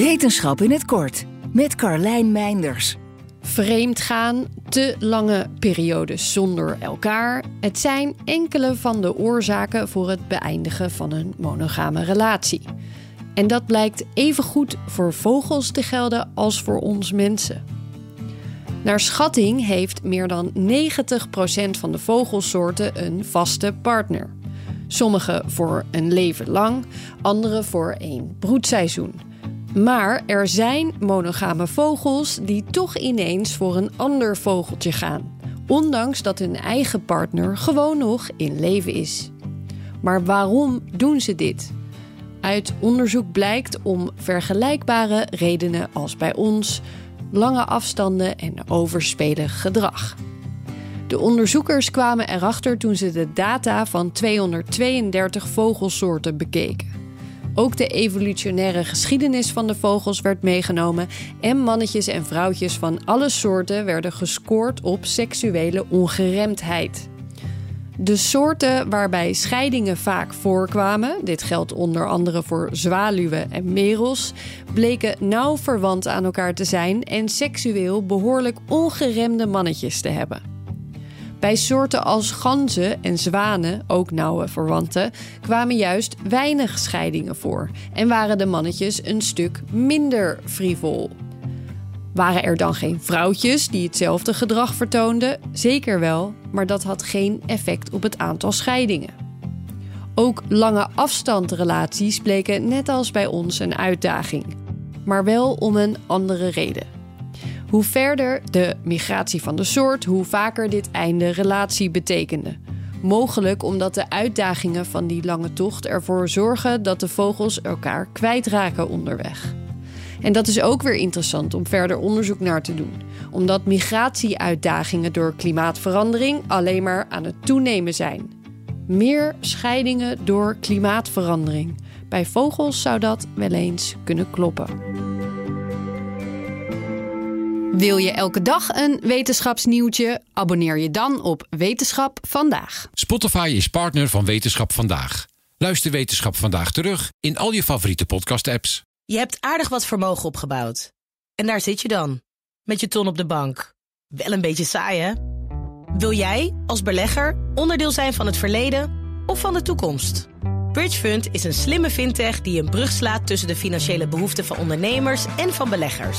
Wetenschap in het kort met Carlijn Meinders. Vreemd gaan, te lange periodes zonder elkaar. Het zijn enkele van de oorzaken voor het beëindigen van een monogame relatie. En dat blijkt even goed voor vogels te gelden als voor ons mensen. Naar schatting heeft meer dan 90% van de vogelsoorten een vaste partner. Sommige voor een leven lang, andere voor één broedseizoen. Maar er zijn monogame vogels die toch ineens voor een ander vogeltje gaan, ondanks dat hun eigen partner gewoon nog in leven is. Maar waarom doen ze dit? Uit onderzoek blijkt om vergelijkbare redenen als bij ons: lange afstanden en overspelig gedrag. De onderzoekers kwamen erachter toen ze de data van 232 vogelsoorten bekeken. Ook de evolutionaire geschiedenis van de vogels werd meegenomen en mannetjes en vrouwtjes van alle soorten werden gescoord op seksuele ongeremdheid. De soorten waarbij scheidingen vaak voorkwamen, dit geldt onder andere voor zwaluwen en merels, bleken nauw verwant aan elkaar te zijn en seksueel behoorlijk ongeremde mannetjes te hebben. Bij soorten als ganzen en zwanen, ook nauwe verwanten, kwamen juist weinig scheidingen voor en waren de mannetjes een stuk minder frivol. Waren er dan geen vrouwtjes die hetzelfde gedrag vertoonden? Zeker wel, maar dat had geen effect op het aantal scheidingen. Ook lange afstandrelaties bleken net als bij ons een uitdaging, maar wel om een andere reden. Hoe verder de migratie van de soort, hoe vaker dit einde relatie betekende. Mogelijk omdat de uitdagingen van die lange tocht ervoor zorgen dat de vogels elkaar kwijtraken onderweg. En dat is ook weer interessant om verder onderzoek naar te doen, omdat migratieuitdagingen door klimaatverandering alleen maar aan het toenemen zijn. Meer scheidingen door klimaatverandering. Bij vogels zou dat wel eens kunnen kloppen. Wil je elke dag een wetenschapsnieuwtje? Abonneer je dan op Wetenschap vandaag. Spotify is partner van Wetenschap vandaag. Luister Wetenschap vandaag terug in al je favoriete podcast-apps. Je hebt aardig wat vermogen opgebouwd. En daar zit je dan, met je ton op de bank. Wel een beetje saai, hè? Wil jij, als belegger, onderdeel zijn van het verleden of van de toekomst? Bridgefund is een slimme fintech die een brug slaat tussen de financiële behoeften van ondernemers en van beleggers.